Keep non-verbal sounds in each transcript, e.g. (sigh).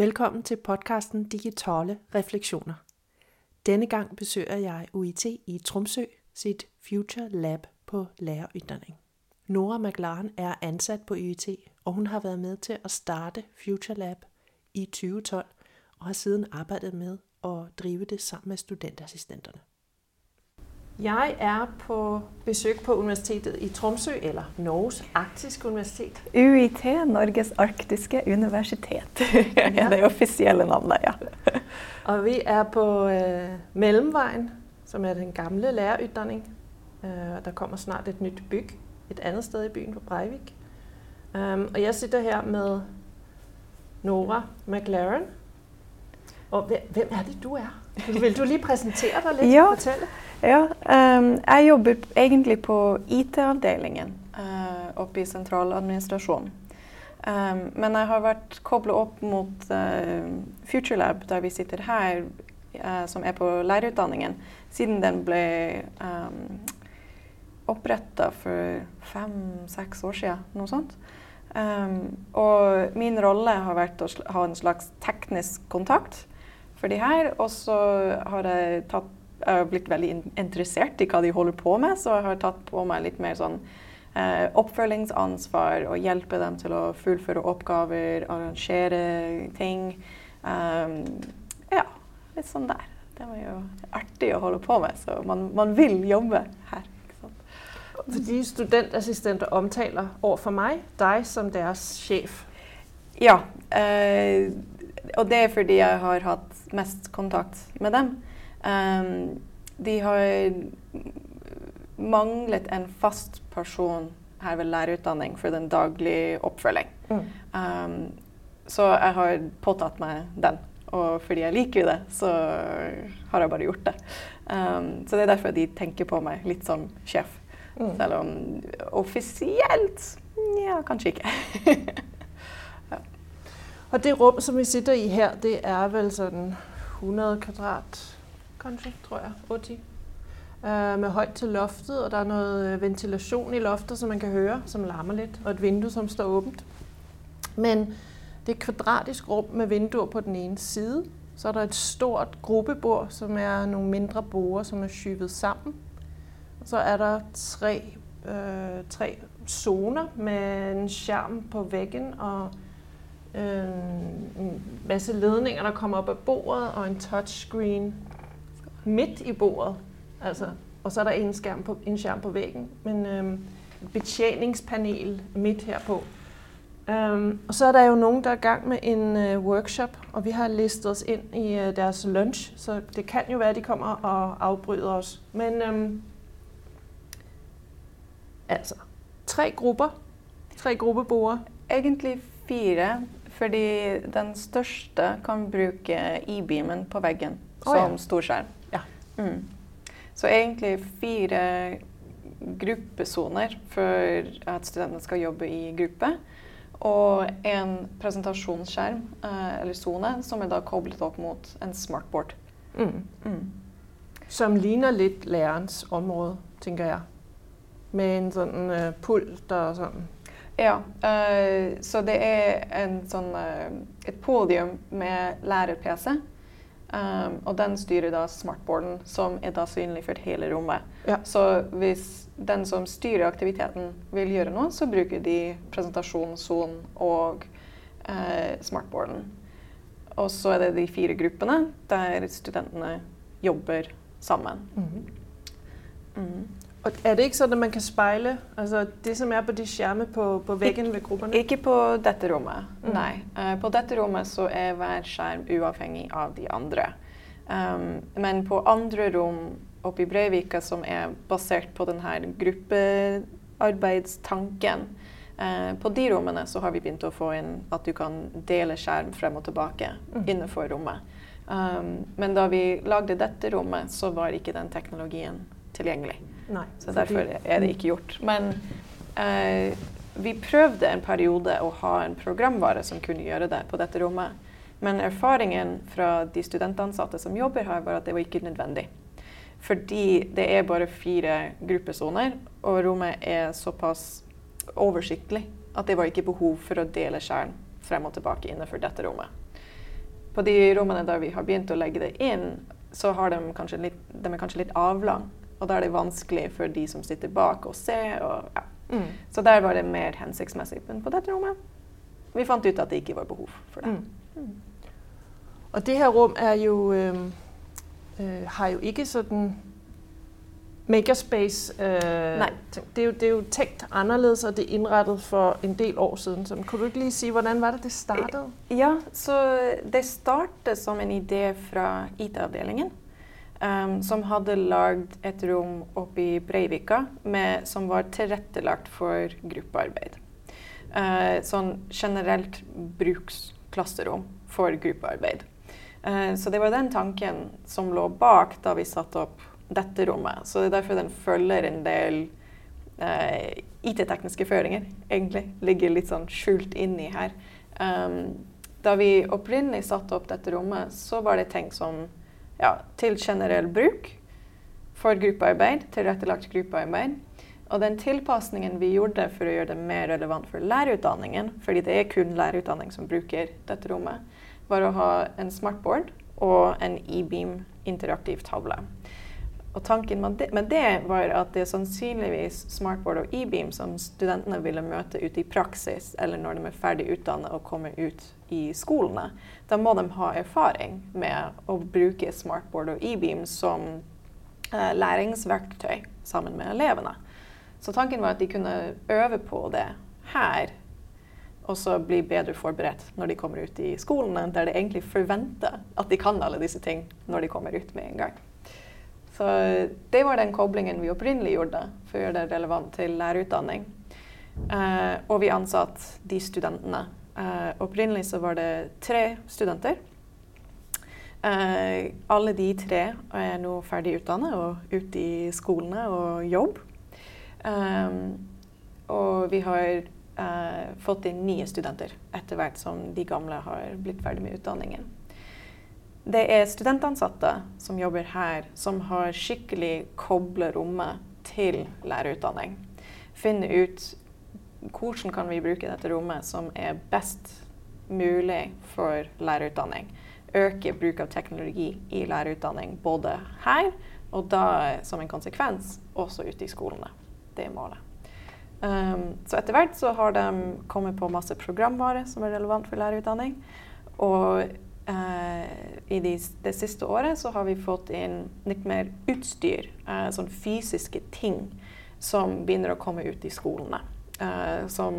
Velkommen til podcasten Digitale Refleksioner. Denne gang besøger jeg UiT i Tromsø sit Future Lab på læreruddanning. Nora McLaren er ansat på UiT, og hun har været med til at starte Future Lab i 2012 og har siden arbejdet med at drive det sammen med studentassistenterne. Jeg er på besøk på Universitetet i Tromsø, eller Norges arktiske universitet. UiT, Norges arktiske universitet, (laughs) er det offisielle navnet, ja. Og vi er på øh, Mellomveien, som er den gamle lærerutdanning. Øh, der kommer snart et nytt byg et annet sted i byen på Breivik. Um, og jeg sitter her med Nora McLaren. Og hvem er det du er? Vil du lige presentere deg litt? Ja. Fortælle? Ja, um, jeg jobber egentlig på IT-avdelingen uh, oppe i sentraladministrasjonen. Um, men jeg har vært koblet opp mot uh, FutureLab, der vi sitter her, uh, som er på lærerutdanningen, siden den ble um, oppretta for fem-seks år siden, noe sånt. Um, og min rolle har vært å ha en slags teknisk kontakt for de her. Og så har jeg, tatt, jeg har blitt veldig interessert i hva de holder på med, så jeg har tatt på meg litt mer sånn eh, oppfølgingsansvar og hjelpe dem til å fullføre oppgaver, arrangere ting. Um, ja, litt sånn der. Det var jo artig å holde på med, så man, man vil jobbe her. Fordi studentassistenter omtaler overfor meg deg som deres sjef. Ja. Eh, og det er fordi jeg har hatt mest kontakt med dem. Um, de har manglet en fast person her ved lærerutdanning for den daglige oppfølging. Mm. Um, så jeg har påtatt meg den. Og fordi jeg liker det, så har jeg bare gjort det. Um, så det er derfor de tenker på meg litt som sjef. Mm. Selv om offisielt ja, kanskje ikke. (laughs) ja. Og det rom som vi sitter i her, det er vel sånn 100 kvadrat, kanskje, tror jeg. 80. Uh, med højt til loftet, og der er noe ventilasjon i loftet, som man kan høre, som larmer litt, og et vindu som står åpent. Men det er et kvadratisk rom med vinduer på den ene side. Så er det et stort gruppebord, som er noen mindre borer, som er skyvet sammen. Så er der tre, øh, zoner med en skjerm på veggen og øh, en masse ledninger, der kommer opp av bordet, og en touchscreen midt i bordet. Altså, og så er der en skjerm på, en skærm på veggen, men øh, betjeningspanel midt herpå. Um, og så er der jo noen der er i gang med en uh, workshop, og vi har listet oss inn i uh, deres lunch, så det kan jo være de kommer og avbryter oss. Men um, Altså tre grupper. Tre gruppeboere. Egentlig fire, fordi den største kan bruke e-beamen på veggen oh, som ja. storskjerm. Mm. Så egentlig fire gruppesoner for at studentene skal jobbe i gruppe. Og en presentasjonsskjerm, eh, eller sone, som er da koblet opp mot en smartboard. Mm. Mm. Som ligner litt lærerens område, tenker jeg med en sånn uh, pult og sånn? Ja, uh, så det er en sånn, uh, et podium med lærer-PC. Um, og den styrer da smartboarden, som er da synliggjort hele rommet. Ja. Så hvis den som styrer aktiviteten, vil gjøre noe, så bruker de presentasjonssonen og smartboarden. Og så er det de fire gruppene der studentene jobber sammen. Mm. Mm. Og er det ikke sånn at man kan speile altså det som er på de skjermene på, på veggen ved gruppene? Ikke på dette rommet, mm. nei. Uh, på dette rommet så er hver skjerm uavhengig av de andre. Um, men på andre rom oppe i Breivika som er basert på denne gruppearbeidstanken, uh, på de rommene så har vi begynt å få inn at du kan dele skjerm frem og tilbake mm. innenfor rommet. Um, men da vi lagde dette rommet, så var ikke den teknologien tilgjengelig. Nei, så derfor er det ikke gjort. Men eh, vi prøvde en periode å ha en programvare som kunne gjøre det på dette rommet. Men erfaringen fra de studentansatte som jobber her, var at det var ikke nødvendig. Fordi det er bare fire gruppesoner, og rommet er såpass oversiktlig at det var ikke behov for å dele skjerm frem og tilbake innenfor dette rommet. på de rommene der vi har begynt å legge det inn, så har de kanskje litt, de er kanskje litt avlang. Og da er det vanskelig for de som sitter bak å se. Og, ja. Mm. Så der var det mer hensiktsmessig. Men på dette rommet vi fant ut at det ikke var behov for det. Mm. Og det her rom er jo øh, øh, har jo ikke sådan makerspace. Øh, Nej. det, er jo, det er jo tenkt annerledes, og det er innrettet for en del år siden. Så kunne du ikke lige sige, hvordan var det, det startet? Ja, så det startet som en idé fra IT-avdelingen. Um, som hadde lagd et rom oppe i Breivika med, som var tilrettelagt for gruppearbeid. Uh, sånn generelt bruksklasserom for gruppearbeid. Uh, så det var den tanken som lå bak da vi satte opp dette rommet. Så det er derfor den følger en del uh, IT-tekniske føringer, egentlig. Ligger litt sånn skjult inni her. Um, da vi opprinnelig satte opp dette rommet, så var det tenkt som ja, til generell bruk for gruppearbeid, tilrettelagt gruppearbeid. Og den tilpasningen vi gjorde for å gjøre det mer relevant for lærerutdanningen, fordi det er kun lærerutdanning som bruker dette rommet, var å ha en smartboard og en e-beam interaktiv tavle. Og tanken med det, var at det er sannsynligvis smartboard og e-beam som studentene ville møte ute i praksis, eller når de er ferdig utdannet og kommer ut i skolene. Da må de ha erfaring med å bruke smartboard og e-beam som eh, læringsverktøy sammen med elevene. Så tanken var at de kunne øve på det her, og så bli bedre forberedt når de kommer ut i skolene, der de egentlig forventer at de kan alle disse ting når de kommer ut med en gang. Så det var den koblingen vi opprinnelig gjorde for å gjøre det relevant til lærerutdanning. Uh, og vi ansatte de studentene. Uh, opprinnelig så var det tre studenter. Uh, alle de tre er nå ferdig utdannet og ute i skolene og jobb. Um, og vi har fått inn nye studenter etter hvert som de gamle har blitt ferdig med utdanningen. Det er studentansatte som jobber her, som har skikkelig koblet rommet til lærerutdanning. Finne ut hvordan kan vi bruke dette rommet som er best mulig for lærerutdanning. Øke bruk av teknologi i lærerutdanning både her og da som en konsekvens også ute i skolene det er målet. Um, så etter hvert så har de kommet på masse programvare som er relevant for lærerutdanning. Og i de, det siste året så har vi fått inn litt mer utstyr, sånn fysiske ting, som begynner å komme ut i skolene. Uh, som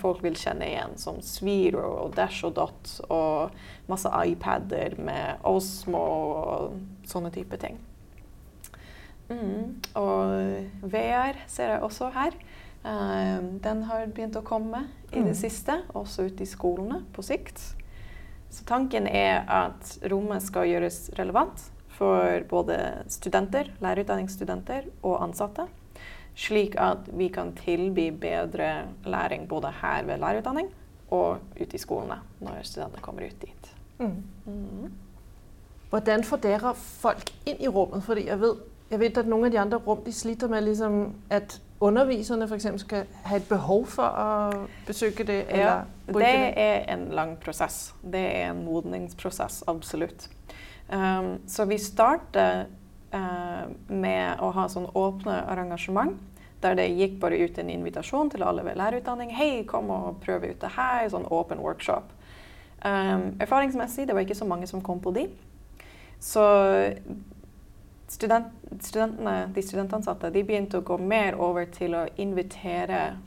folk vil kjenne igjen, som Sviro og Dash og Dot og masse iPader med Osmo og sånne type ting. Mm. Og VR ser jeg også her. Uh, den har begynt å komme i det mm. siste, også ute i skolene på sikt. Så tanken er at rommet skal gjøres relevant for både studenter, lærerutdanningsstudenter og ansatte. Slik at vi kan tilby bedre læring både her ved lærerutdanning og ute i skolene når studentene kommer ut dit. Mm. Mm. Hvordan får dere folk inn i rommet? Fordi jeg vet jeg vet at noen av de andre rom de sliter med liksom, at underviserne f.eks. skal ha et behov for å besøke det? ja, det er en lang prosess. Det er en modningsprosess, absolutt. Um, så vi starter uh, med å ha sånn åpne arrangement. Der det gikk bare ut en invitasjon til alle ved lærerutdanning. Hei, kom og prøv ut det her. Sånn åpen workshop. Um, erfaringsmessig det var ikke så mange som kom på de. Så student, de studentansatte de begynte å gå mer over til å invitere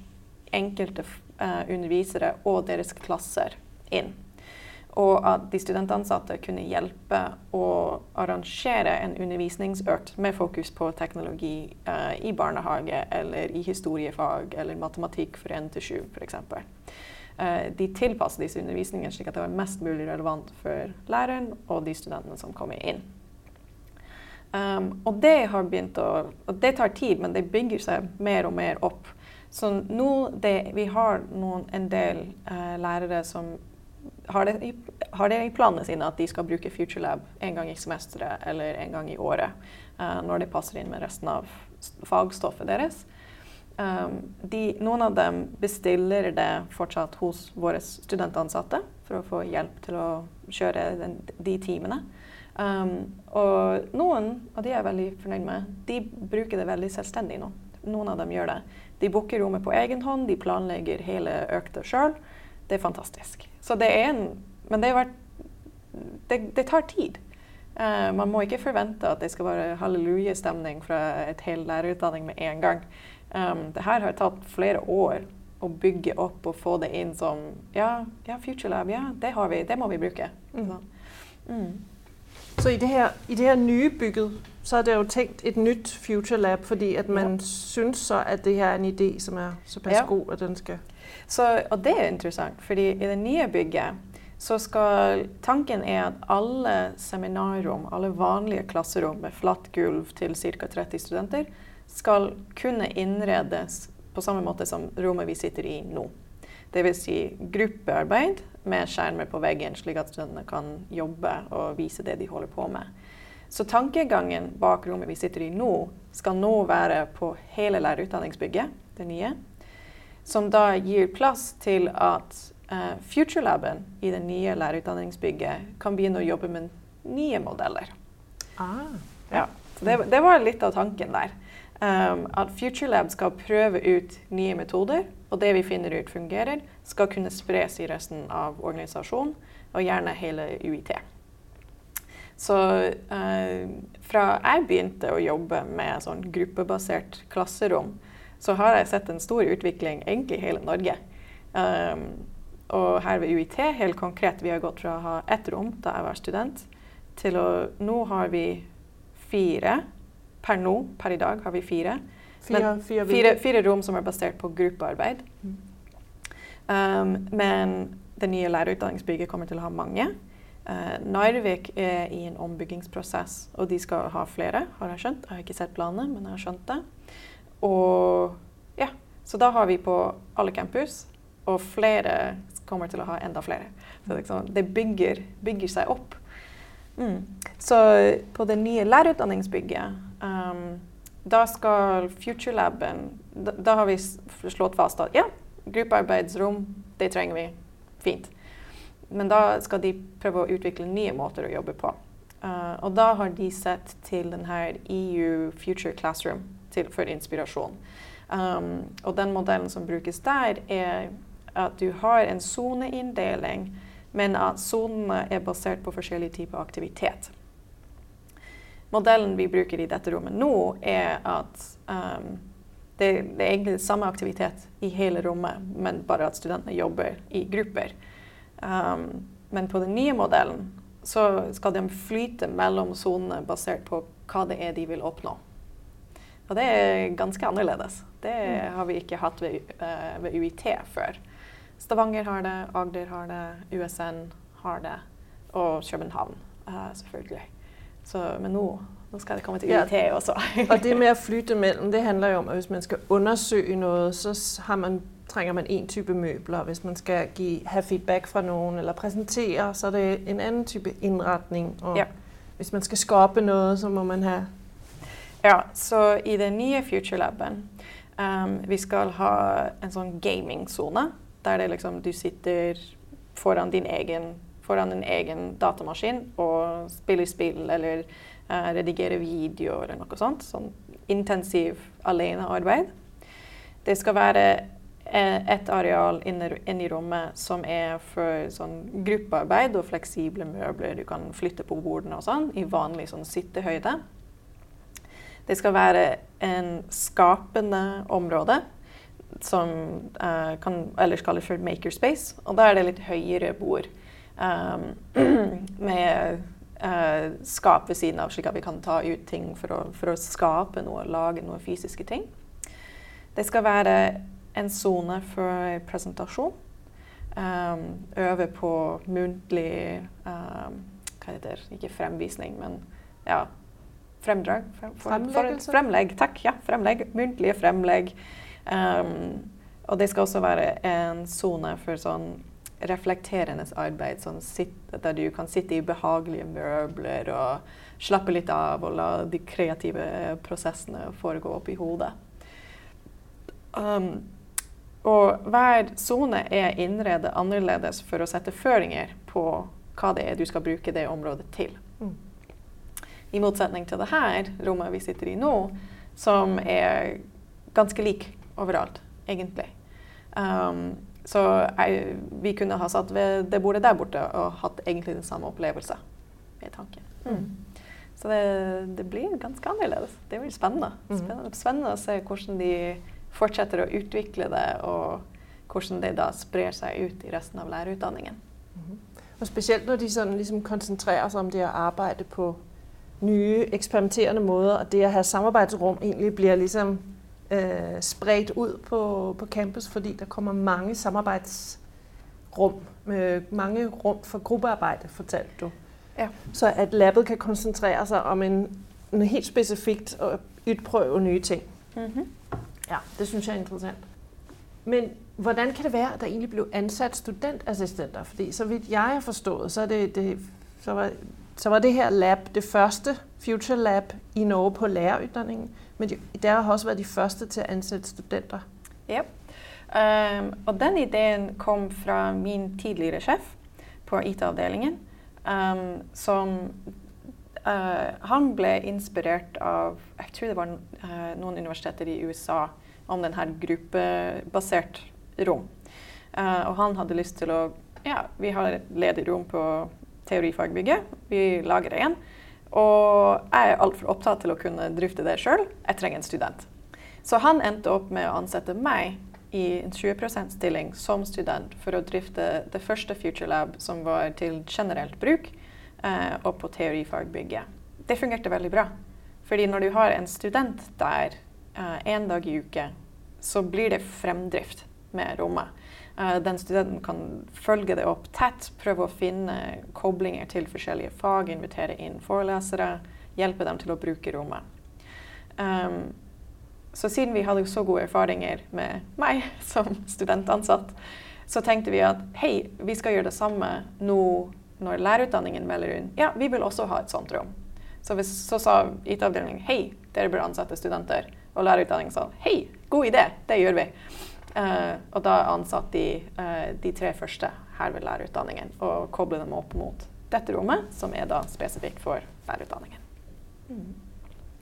enkelte uh, undervisere og deres klasser inn. Og at de studentansatte kunne hjelpe å arrangere en undervisningsøkt med fokus på teknologi uh, i barnehage eller i historiefag eller matematikk for 1 til 7 f.eks. Uh, de tilpasset disse undervisningene slik at det var mest mulig relevant for læreren og de studentene som kommer inn. Um, og det har begynt å Og det tar tid, men det bygger seg mer og mer opp. Så nå det, vi har noen, en del uh, lærere som har det, i, har det, i, planene sine at de skal bruke FutureLab en gang i semesteret eller en gang i året. Uh, når det passer inn med resten av fagstoffet deres. Um, de, noen av dem bestiller det fortsatt hos våre studentansatte for å få hjelp til å kjøre den, de timene. Um, og noen, og de er jeg veldig fornøyd med, de bruker det veldig selvstendig nå. Noen av dem gjør det. De booker rommet på egen hånd, de planlegger hele økta sjøl. Det er fantastisk. Så det er en Men det, vært, det, det tar tid. Uh, man må ikke forvente at det skal være hallelujestemning fra et hel lærerutdanning med en gang. Um, det her har tatt flere år å bygge opp og få det inn som Ja, ja FutureLab, ja, det har vi, det må vi bruke. Mm. Mm. Så i det, her, i det her nye bygget, så er det jo tenkt et nytt FutureLab, fordi at man ja. synes så at det her er en idé som er såpass ja. god at den skal så, Og det er interessant, fordi i det nye bygget så skal Tanken er at alle seminarrom, alle vanlige klasserom med flatt gulv til ca. 30 studenter, skal kunne innredes på samme måte som rommet vi sitter i nå. Dvs. Si gruppearbeid med skjermer på veggen, slik at studentene kan jobbe og vise det de holder på med. Så tankegangen bak rommet vi sitter i nå, skal nå være på hele lærerutdanningsbygget, det nye. Som da gir plass til at uh, FutureLaben i det nye lærerutdanningsbygget kan begynne å jobbe med nye modeller. Ah. Ja, det, det, var litt av tanken der. Um, at FutureLab skal prøve ut nye metoder, og det vi finner ut fungerer, skal kunne spres i resten av organisasjonen, og gjerne hele UiT. Så uh, fra jeg begynte å jobbe med sånn gruppebasert klasserom, så har jeg sett en stor utvikling egentlig i hele Norge. Um, og her ved UiT, helt konkret, vi har gått fra å ha ett rom da jeg var student, til å Nå har vi fire. Per nå, per i dag, har vi fire. Fire, fire, fire, fire rom som er basert på gruppearbeid. Mm. Um, men det nye lærerutdanningsbygget kommer til å ha mange. Uh, Narvik er i en ombyggingsprosess, og de skal ha flere, har jeg skjønt. Jeg har ikke sett planene, men jeg har skjønt det. Og ja, Så da har vi på alle campus, og flere kommer til å ha enda flere. Så liksom, det bygger, bygger, seg opp. Mm. Så på det nye lærerutdanningsbygget um, da skal FutureLaben da, da, har vi slått fast at ja, gruppearbeidsrom, det trenger vi. Fint. Men da skal de prøve å utvikle nye måter å jobbe på. Uh, og da har de sett til denne EU Future Classroom til, for inspirasjon. Um, og den modellen som brukes der, er at du har en soneinndeling, men at sonene er basert på forskjellige typer aktivitet. Modellen vi bruker i dette rommet nå, er at um, det, det, er egentlig samme aktivitet i hele rommet, men bare at studentene jobber i grupper. Um, men på den nye modellen så skal de flyte mellom sonene basert på hva det er de vil oppnå. Og det er ganske annerledes. Det mm. har vi ikke hatt ved, uh, ved UiT før. Stavanger har det, Agder har det, USN har det, og København uh, selvfølgelig. Så, men nå, nå, skal det komme til UiT ja. også. og det med å flytte mellom, det handler jo om at hvis man skal undersøke noe, så man, trenger man én type møbler. Hvis man skal gi, ha feedback fra noen eller presentere, så er det en annen type innretning. Og ja. hvis man skal skape noe, så må man ha Ja, så i den nye FutureLaben um, vi skal ha en sånn gamingsone der det liksom, du sitter foran din egen, foran en egen datamaskin og spiller spill eller uh, redigerer video eller noe sånt. Sånn intensiv alenearbeid. Det skal være eh, et areal inne, i rommet som er for sånn gruppearbeid og fleksible møbler. Du kan flytte på bordene og sånn i vanlig sånn sittehøyde. Det skal være en skapende område som uh, kan ellers kalles for makerspace. Og da er det litt høyere bord (clears throat) med uh, skap ved siden av, slik at vi kan ta ut ting for å, for å skape noe, lage noen fysiske ting. Det skal være en sone for presentasjon. Um, øve på muntlig um, Hva heter det? Ikke fremvisning, men ja, fremdrag. Frem, for, for, fremlegg. Takk. Ja, fremlegg. Muntlige fremlegg. Um, og det skal også være en sone for sånn reflekterende arbeid, sånn sitt, der du kan sitte i behagelige møbler og slappe litt av og la de kreative prosessene foregå opp i hodet. Um, og hver sone er innredet annerledes for å sette føringer på hva det er du skal bruke det området til. Mm. I motsetning til det her rommet vi sitter i nå, som er ganske lik overalt, egentlig. Um, så jeg, vi kunne ha satt ved det bordet der borte og hatt egentlig den samme opplevelse med tanken. Mm. Så det, det, blir ganske annerledes. Det blir spennende. Mm. spennende. Spennende, å se hvordan de fortsetter å utvikle det, og hvordan det da sprer seg ut i resten av lærerutdanningen. Mm. Og spesielt når de sånn, liksom, konsentrerer seg om det å arbeide på nye eksperimenterende måter, og det å ha samarbeidsrom egentlig blir liksom øh, spredt ut på, på, campus, fordi der kommer mange samarbeidsrom, øh, mange rom for gruppearbeid, fortalte du. Ja. Så at labet kan konsentrere seg om en, en helt spesifikt å utprøve nye ting. Mm -hmm. Ja, det synes jeg er interessant. Men hvordan kan det være, at der egentlig ble ansatt studentassistenter? Fordi så vidt jeg har forstået, så, det, det, så, var, så var det her lab det første Future Lab i Norge på lærerutdanningen, men de, der har også vært de første til å ansette studenter. Ja, um, og den ideen kom fra min tidligere sjef på IT-avdelingen, um, som uh, han ble inspirert av Jeg tror det var uh, noen universiteter i USA om denne gruppebasert rom. Uh, og han hadde lyst til å Ja, vi har et ledig rom på teorifagbygget. Vi lager det igjen. Og jeg er altfor opptatt til å kunne drifte det sjøl. Jeg trenger en student. Så han endte opp med å ansette meg i en 20 %-stilling som student for å drifte det første Future Lab som var til generelt bruk, eh, og på teorifagbygget. Det fungerte veldig bra. Fordi når du har en student der én eh, dag i uke, så blir det fremdrift med rommet. Uh, den studenten kan følge det opp tett, prøve å finne koblinger til forskjellige fag, invitere inn forelesere, hjelpe dem til å bruke rommet. Um, så siden vi hadde så gode erfaringer med meg (laughs) som studentansatt, så tenkte vi at hei, vi skal gjøre det samme nå når lærerutdanningen melder inn. Ja, vi vil også ha et sånt rom. Så, hvis, så sa IT-avdelingen hei, dere bør ansette studenter. Og lærerutdanningen sa hei, god idé, det gjør vi. Uh, og da ansatte de uh, de tre første her ved lærerutdanningen og koblet dem opp mot dette rommet, som er da spesifikt for lærerutdanningen. Mm.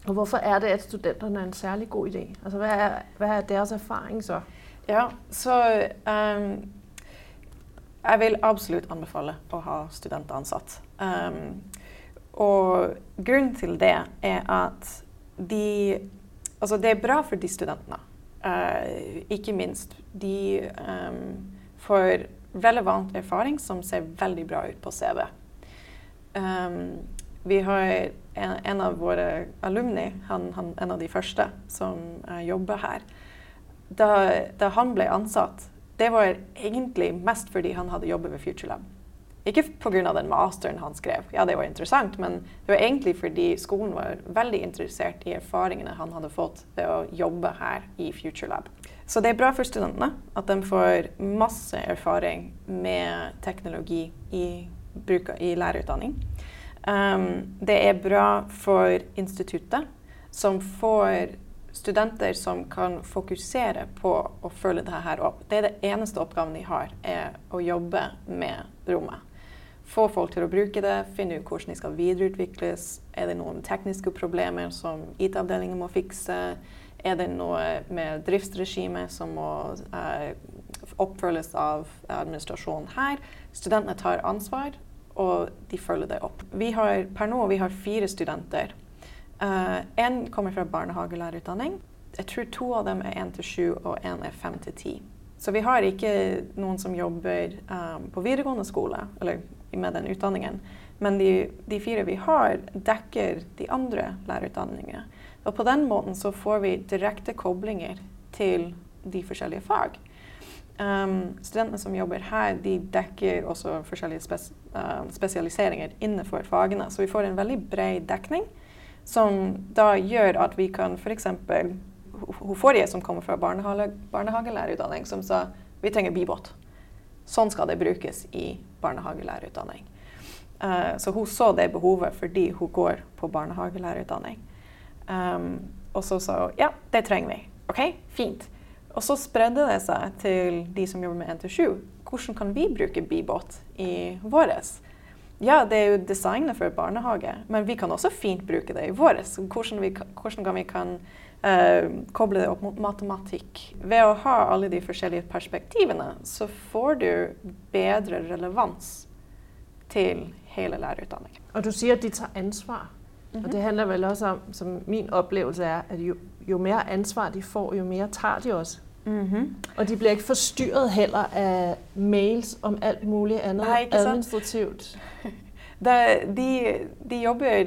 Og hvorfor er det at studentene er en særlig god idé? Altså, hva, er, hva er deres erfaring så? Ja, så um, Jeg vil absolutt anbefale å ha studenter ansatt. Um, og grunnen til det er at de Altså, det er bra for de studentene Uh, ikke minst. De um, får relevant erfaring som ser veldig bra ut på CV. Um, vi har en, en, av våre alumni, han, han, en av de første som uh, jobber her. Da, da, han ble ansatt, det var egentlig mest fordi han hadde jobbet ved FutureLab. Ikke pga. den masteren han skrev, ja det var interessant, men det var egentlig fordi skolen var veldig interessert i erfaringene han hadde fått ved å jobbe her i FutureLab. Så det er bra for studentene at de får masse erfaring med teknologi i, i lærerutdanning. Um, det er bra for instituttet, som får studenter som kan fokusere på å følge dette opp. Det er det eneste oppgaven de har, er å jobbe med rommet få folk til å bruke det, finne ut hvordan de skal videreutvikles. Er det noen tekniske problemer som IT-avdelingen må fikse? Er det noe med driftsregimet som må eh, oppfølges av administrasjonen her? Studentene tar ansvar, og de følger det opp. Vi har, per nå vi har fire studenter. Én uh, kommer fra barnehagelærerutdanning. Jeg tror to av dem er 1 til 7, og én er 5 til 10. Så vi har ikke noen som jobber um, på videregående skole, eller med den utdanningen. Men de, de, fire vi har, dekker de andre lærerutdanningene. Og på den måten så får vi direkte koblinger til de forskjellige fag. Um, studentene som jobber her, de dekker også forskjellige spes uh, spesialiseringer innenfor fagene. Så vi får en veldig bred dekning, som da gjør at vi kan f.eks. Hun forrige som kommer fra barnehage, barnehagelærerutdanning, som sa vi trenger bibåt. Sånn skal det brukes i barnehagelærerutdanning. Uh, så hun så det behovet fordi hun går på barnehagelærerutdanning. Um, og så sa hun ja, det trenger vi. OK, fint. Og så spredde det seg til de som jobber med 1-7. Hvordan kan vi bruke Bibot i våres? Ja, det er jo designet for barnehage, men vi kan også fint bruke det i våres. Hvordan, hvordan kan vi kan uh, koble det opp mot matematikk? Ved å ha alle de forskjellige perspektivene, så får du bedre relevans til hele lærerutdanningen. Og du sier at de tar ansvar. Mm -hmm. Og det handler vel også om, som min opplevelse er, at jo, jo mer ansvar de får, jo mer tager de også. Mm-hmm. Og de blir ikke forstyrret heller av mails om alt mulig annet Nei, administrativt. (laughs) Da, de, de, jobber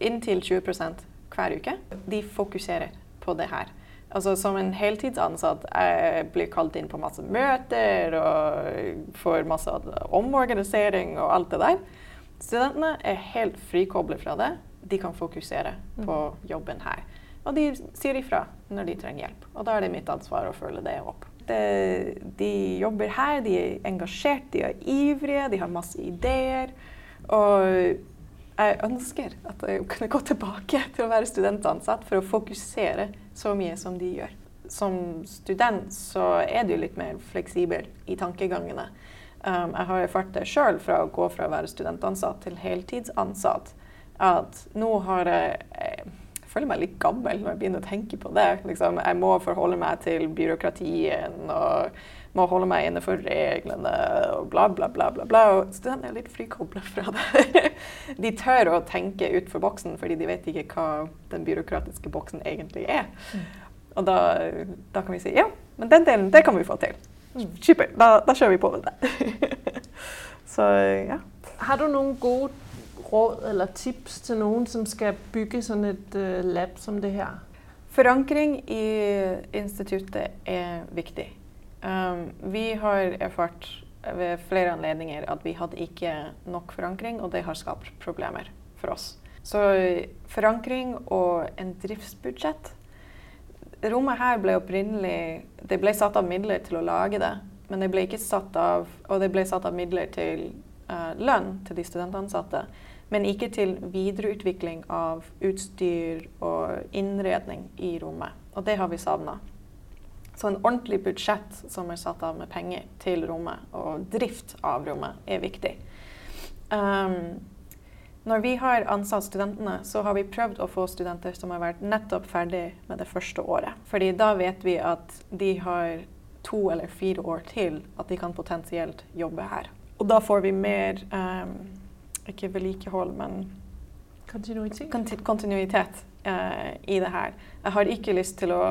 inntil 20 hver uke. De fokuserer på det her. Altså Som en heltidsansatt jeg blir kalt inn på masse møter og får masse omorganisering og alt det der. Studentene er helt frikoblet fra det. De kan fokusere på mm. jobben her. Og de sier ifra når de trenger hjelp. Og da er det mitt ansvar å følge det opp. De, de jobber her, de er engasjert, de er ivrige, de har masse ideer. Og jeg ønsker at jeg kunne gå tilbake til å være studentansatt for å fokusere så mye som de gjør. Som student så er du litt mer fleksibel i tankegangene. Um, jeg har erfart det sjøl fra å gå fra å være studentansatt til heltidsansatt. At nå har jeg føler meg litt gammel når jeg begynner å tenke på det. Liksom, jeg må forholde meg til byråkratien og må holde meg innenfor reglene og bla, bla, bla. bla, bla. Og studentene er litt frikobla fra det. (laughs) de tør å tenke utenfor boksen, fordi de vet ikke hva den byråkratiske boksen egentlig er. Og da, da kan vi si ja, men den delen, det kan vi få til. Super. Da, da kjører vi på med det. (laughs) Så ja. Har du noen gode råd eller tips til noen som skal bygge sånn et uh, lab som det her? Forankring i instituttet er viktig. Um, vi har erfart ved flere anledninger at vi hadde ikke nok forankring, og det har skapt problemer for oss. Så forankring og en driftsbudsjett Rommet her ble opprinnelig Det ble satt av midler til å lage det, men det ble ikke satt av Og det ble satt av midler til uh, lønn til de studentansatte men ikke til videreutvikling av utstyr og innredning i rommet. Og det har vi savna. Så en ordentlig budsjett som er satt av med penger til rommet, og drift av rommet, er viktig. Um, når vi har ansatt studentene, så har vi prøvd å få studenter som har vært nettopp ferdig med det første året. Fordi da vet vi at de har to eller fire år til at de kan potensielt jobbe her. Og da får vi mer um, ikke vedlikehold, men kontinuitet, kontinuitet i det her. Jeg har ikke lyst til å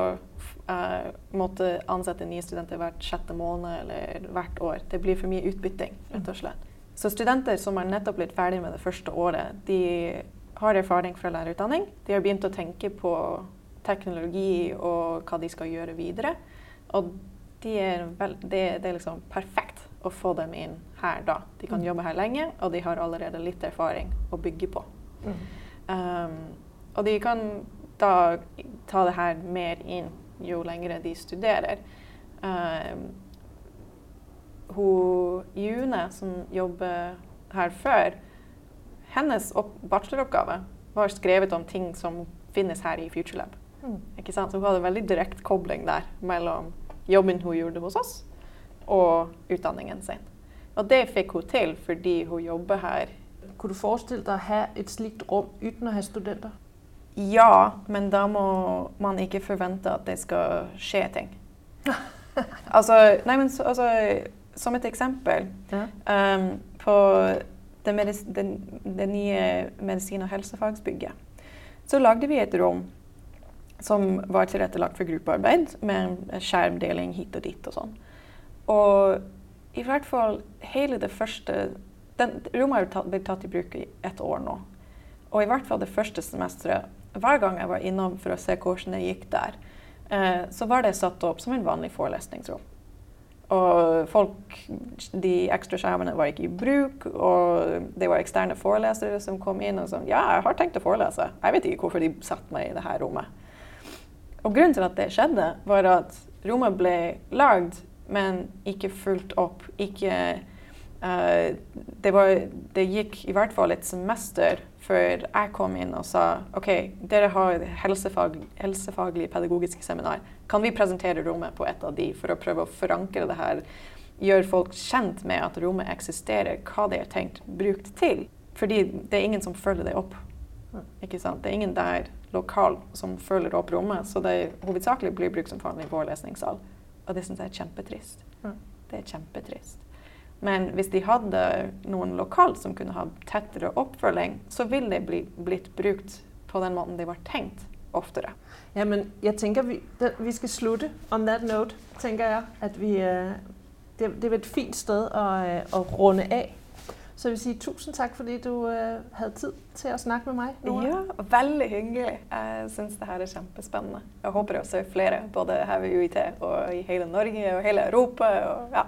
uh, måtte ansette nye studenter hvert sjette måned eller hvert år. Det blir for mye utbytting, rett og slett. Så studenter som har nettopp blitt ferdig med det første året, de har erfaring fra lærerutdanning. De har begynt å tenke på teknologi og hva de skal gjøre videre. Og de er vel, det, det er liksom perfekt å få dem inn her da. De kan mm. jobbe her lenge, og de har allerede litt erfaring å bygge på. Mm. Um, og de kan da ta det her mer inn jo lengre de studerer. Uh, hun June, som jobber her før, hennes bacheloroppgave var skrevet om ting som finnes her i FutureLab. Mm. Ikke sant? Så hun hadde veldig direkte kobling der mellom jobben hun gjorde hos oss, og utdanningen sin. Og det fikk hun til fordi hun jobber her. Kunne du forestille deg å ha et slikt rom uten å ha studenter? Ja, men da må man ikke forvente at det skal skje ting. (laughs) altså, nei, men altså, som et eksempel ja. um, På det, det, det nye medisin- og helsefagsbygget så lagde vi et rom som var tilrettelagt for gruppearbeid, med skjermdeling hit og dit og sånn. Og i hvert fall hele det første den, Rommet har blitt tatt i bruk i ett år nå. Og i hvert fall det første semesteret, hver gang jeg var innom for å se hvordan det gikk der, eh, så var det satt opp som en vanlig forelesningsrom. Og folk, de ekstra skjermene var ikke i bruk, og det var eksterne forelesere som kom inn og sa ja, jeg har tenkt å forelese. Jeg vet ikke hvorfor de satte meg i dette rommet. Og grunnen til at det skjedde, var at rommet ble lagd men ikke fulgt opp. Ikke uh, det, var, det, gikk i hvert fall et semester før jeg kom inn og sa OK, dere har helsefag, helsefaglig pedagogisk seminar. Kan vi presentere rommet på et av de for å prøve å forankre det her? Gjøre folk kjent med at rommet eksisterer, hva det er tenkt brukt til. Fordi det er ingen som følger det opp. Ikke sant? Det er ingen der lokal som følger opp rommet, så det hovedsakelig blir brukt som vanlig forelesningssal. Og det syns jeg er kjempetrist. Det er kjempetrist. Men hvis de hadde noen lokalt som kunne ha tettere oppfølging, så ville det bli, blitt brukt på den måten de var tenkt oftere. Ja, men jeg tenker vi, vi skal slutte on that note, tenker jeg. At vi, øh, det, det er et fint sted å, øh, å runde av. Så jeg vil si tusen takk fordi du uh, hadde tid til å snakke med meg. Nora. Ja, veldig hyggelig. Jeg syns det her er kjempespennende. Jeg håper også flere, både her ved UiT og i hele Norge og hele Europa. Og, ja.